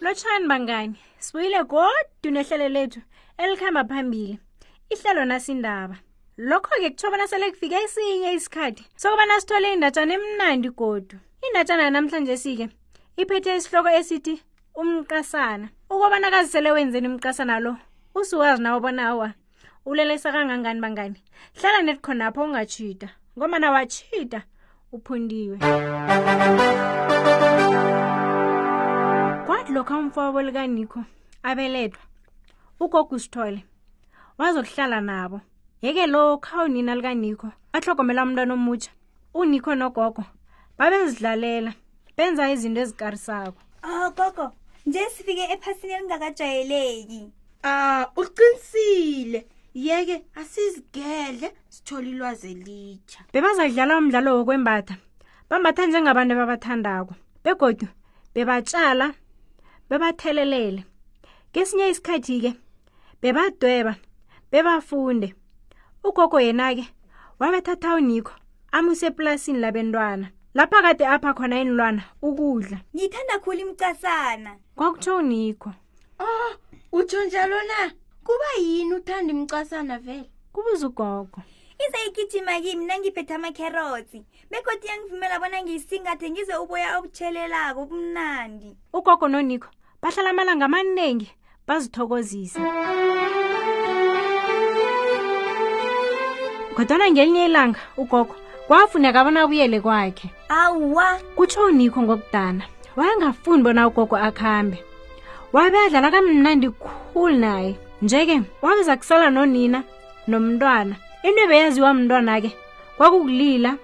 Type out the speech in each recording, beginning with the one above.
lotshani bangani sibuyile godu nehlelo lethu elikhamba phambili ihlelo nasindaba lokho-ke kuthiwa bona sele kufike esinye isikhathi sokubana sithole indatshana emnandi godu indatshana yanamhlanje sike iphethe isihloko esithi umqasana ukubana kazisele wenzeni umqasana lo usuwazi nawo bona awa ulelesa kangangani bangani hlala nethi khonapho ungatshida ngoma nawatshida uphundiwe kwathi lokho umfowabo likanikho abelethwa ugogo usithole wazokuhlala nabo yeke lokho awunina likanikho ahlogomela umntwana omutsha unikho nogogo babezidlalela benza izinto ezikarisako oh gogo nje sifike ephasini elingakajayeleki ah uqinisile yeke asizigedle sithole ilwazi elitsha bebazadlala umdlalo wokwembatha bambatha njengabantu ababathandako begodu bebatshala bebathelelele kesinye isikhathi-ke bebadweba bebafunde ugogo yena-ke wabethatha uniko amuse eplasini labentwana lapha kade apha khona inilwana ukudla ngiyithanda khulu imcasana kwakutsho uniko o oh, utsho njalo na kuba yini uthanda imcasana vele kubuza ugogo izayigijima kimi nangiphethe amakherotsi begodwa yangivumela bona ngiyisingathe ngize uboya obuthelelako ubumnandi ugogo noniko bahlala amalanga amaningi bazithokozisa kodwana ngelinye ilanga ugogo kwafuneka bona abuyele kwakhe awa kutsho unikho ngokudana wayengafuni bona ugogo akuhambe wabe adlala kamnandi khulu naye nje-ke wabiza kusala nonina nomntwana into ebeyaziwa mntwana-ke kwakukulila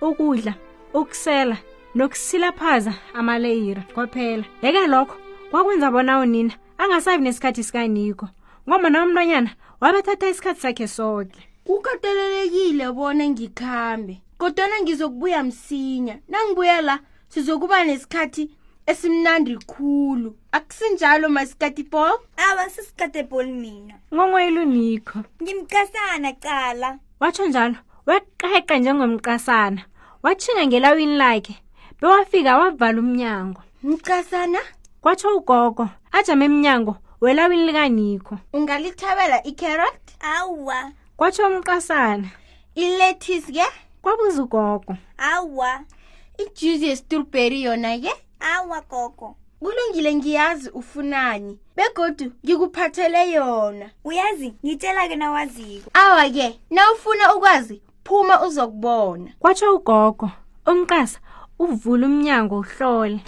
ukudla ukusela nokusilaphaza amaleyira kwaphela yeke lokho kwakwenza bona unina angasabi nesikhathi sikaniko ngombana umntwanyana wabethatha isikhathi sakhe soke kukatelelekile bona ngikhambe kodwana ngizokubuya msinya nangibuya la sizokuba nesikhathi esimnandi khulu akusinjalo masikati paul awa sisikade paul mina ngongoyiluniko ngimcasana cala watsho njalo weqeqe njengomqasana wathinga ngelawini lakhe bewafika wavala umnyango mcasana kwatsho ugogo ajame emnyango welawini likanikho ungalithabela icarrot awa kwatsho umqasana iletis ke kwabuza ugogo awa ijuzi yestrawberry yona ke awa gogo kulungile ngiyazi ufunani begodu ngikuphathele yona uyazi ngitshela-ke nawaziko awa-ke nawufuna ukwazi phuma uzokubona kwatsho ugogo umqasa uvula umnyango uhlole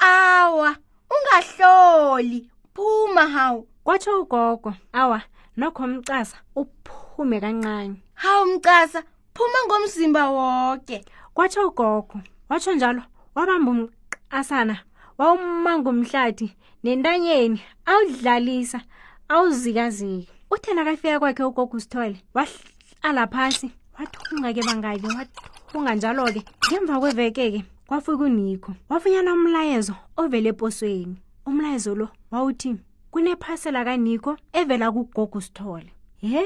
awa ungahloli phuma hawu kwatsho ugogo awa nokho umqasa uphume kancane hawu mcasa phuma ngomzimba woke kwatsho ugogo watsho njalo wabamba umqasana wawuma ngomhlathi nentanyeni awudlalisa awuzikaziki uthe nakafika kwakhe ugogo usithole wahlala phasi wathunga ke bangaki wathunga njalo-ke ngemva kweveke-ke kwafika unikho wafunyana umlayezo ovele eposweni umlayezo lo wawuthi kunephasela kaniko evela kugogo sithole ye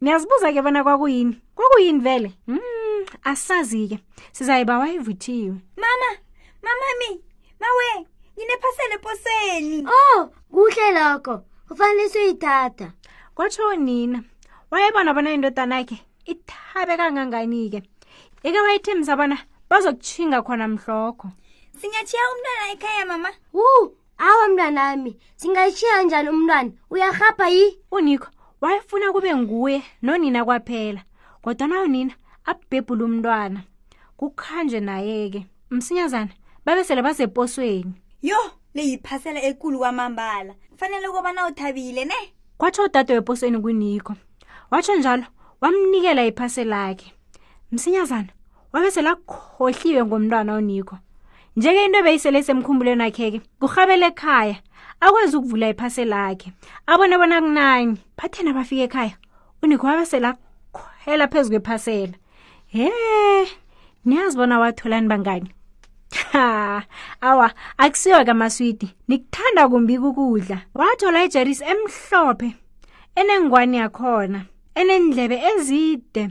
niyazibuza ke bona kwakuyini kwakuyini vele mm, asazi-ke sizayiba wayivuthiwe mama mamami mawe nginephasela eposeni o oh, kuhle lokho kufanele suyithatha kwatsho nina wayebona bona indodana yakhe ithabe kangangani-ke ike wayithembisa bona bazokuthinga khona mhlokho singatshiya umntwana ekhaya mama wu awa mntwanami singayishiya njani umntwana uyarhapha yi uniko wayefuna kube nguye nonina kwaphela kodwana unina abhebhule umntwana kukhanjwe naye-ke msinyazana babesele baseposweni yo leyiphasela ekulu kwamambala fanele kobana uthabile ne kwatsho udade weposweni kuniko watsho njalo wamnikela iphase lakhe msinyazana wabe selakhohliwe ngomntwana oniko njeke into ebeyisele isemkhumbulweni akhe-ke kurhabela ekhaya akwazi ukuvula iphase lakhe abone bona kunanye phathena bafika ekhaya uniko wabe selakhwela phezu kwephasela he niyazi bona watholani bangani ha awa akusiwa kamaswidi nikuthanda kumbi kukudla wathola ijarisi emhlophe enengwani yakhona enendlebe ezide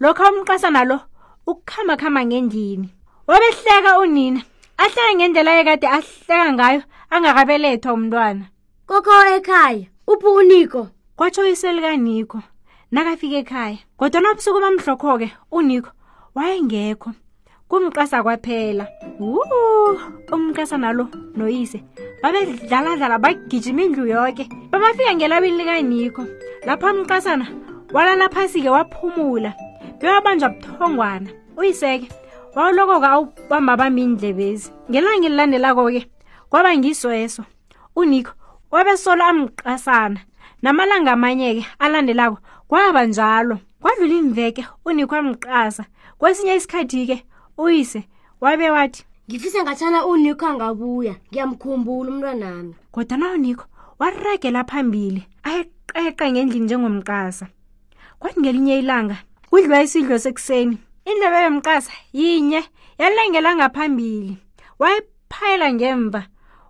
lokho umqasana lo ukukhamakhama ngendini wabehleka unina ahleke ngendlela yekade ahleka ngayo angakabelethwa umntwana koko ekhaya uphi uniko kwatsho iselikaniko nakafika ekhaya kodwa nobusuku bamhlokho-ke uniko wayengekho kumqasa kwaphela wu umqasa nalo noyise babedlaladlala bagijima indlu yoke babafika ngelabini likaniko lapho umqasana walala phasi-ke waphumula bewabanjwa buthongwana uyiseke wawulokoka awubamba bamindlebezi ngelanga elilandelako-ke kwaba ngisweso uniko wabesolo amqasana namalanga amanye-ke alandelako kwaba njalo kwadlula iimveke uniko amqasa kwesinye isikhathi-ke uyise wabe wathi ngifisa ngathana uniko angabuya ngiyamkhumbula umntwanami kodwana uniko waragela phambili ayeqeqa ngendlini njengomqasa kwathi ngelinye ilanga kudliwa isidlo sekuseni indlebe yomqasa yinye yalengela ngaphambili phayela ngemva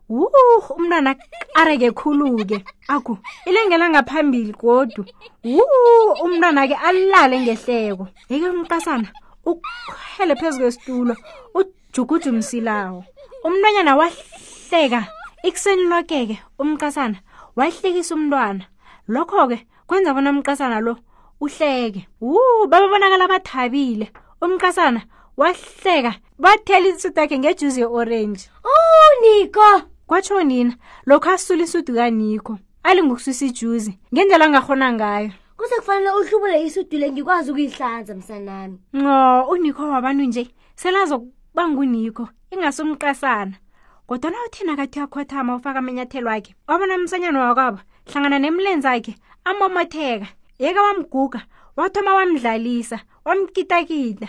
wuh umntwana areke khulu-ke aku ilengela ngaphambili godu wuh umntwana-ke alale ngehleko yeke umqasana ukhele phezu kwesitulo ujuguja umsilawo umntwanyana wahleka ikuseni lokeke umqasana wahlekisa umntwana lokho-ke kwenza bona umqasana lo uhleke wu bababonakala bathabile umqasana wahleka bathela insudu yakhe ngejuzi ye-orenji oh niko kwatsho nina lokho asula insudu kaniko alingokuswisa ijuzi ngendlela angakhona ngayo kuse kufanele uhlubule isudu le ngikwazi ukuyihlanza msanami nco uniko wabantu nje selazokuba nguniko ingasomqasana kodwana uthina kathi uyakhothama ufaka amanyathelo wakhe wabona msanyana wakwabo hlangana nemlenzi akhe amomotheka yeke wamguga wathoma wamdlalisa wamkitakita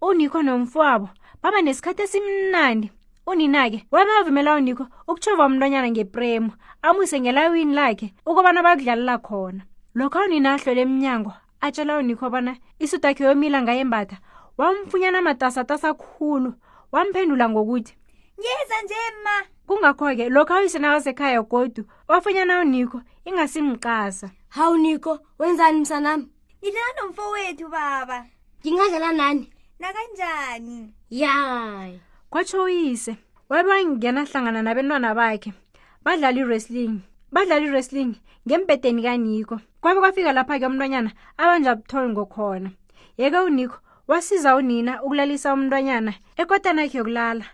uniko nomfowabo baba nesikhathi esimnandi unina-ke wabavumela uniko ukutshova umntwanyana ngepremu amuse ngelawini lakhe ukubana bakudlalela khona lokho unina ahlole emnyango atshela uniko bona isutakhe yomila ngayembatha wamfunyana amatasatasa khulu wamphendula ngokuthi ngiza nje ma kungakho-ke lokho awise nakasekhaya godu wafunyana uniko ingasimqasa hawu niko wenzani msanami ngidlala nomfowethu baba ngingadlala nani nakanjani yayi kwatsho uyise wabe wangena hlangana nabentwana bakhe badlala i-wrestling badlala i-wrestling ngembhedeni kaniko kwabe kwafika lapha-ke umntwanyana abanja buthole ngokhona yeke uniko wasiza unina ukulalisa umntwanyana ekotana yakhe yokulala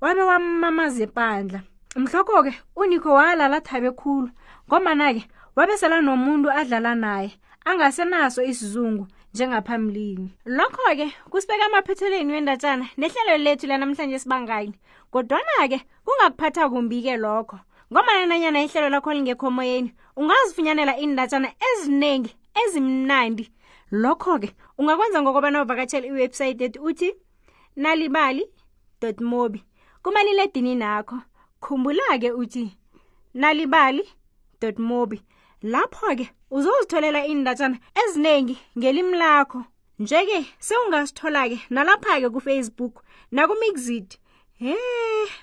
wabe wammamaza epandla mhlokho-ke uniko walala thabe khulu ngomana-ke wabe sela nomuntu adlala naye angasenaso isizungu njengaphambilini lokho-ke kusibeka amaphethelweni wendatshana nehlelo lethu lanamhlanje sibangani kodwana-ke kungakuphatha kumbi-ke lokho ngomana nanyana ihlelo lakho lingekho moyeni ungazifunyanela iindatshana eziningi ezimnandi lokho-ke ungakwenza ngokobana uvakatshela iwebhsayithi ethi uthi nalibali mobi kumaliledini nakho khumbula-ke uthi nalibali mobi lapho-ke uzozitholela iindatshana eziningi ngelimi lakho nje-ke sewungasithola-ke nalapha-ke kufacebook nakumixit he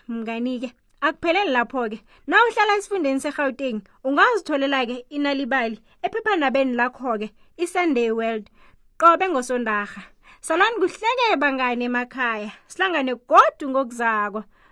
mnganike akupheleli lapho-ke na uhlala esifundeni serhawuteng ungazitholela-ke inalibali ephephandabeni lakho-ke isunday world qobe ngosondarha salani kuhleke bangane emakhaya sihlangane godu ngokuzako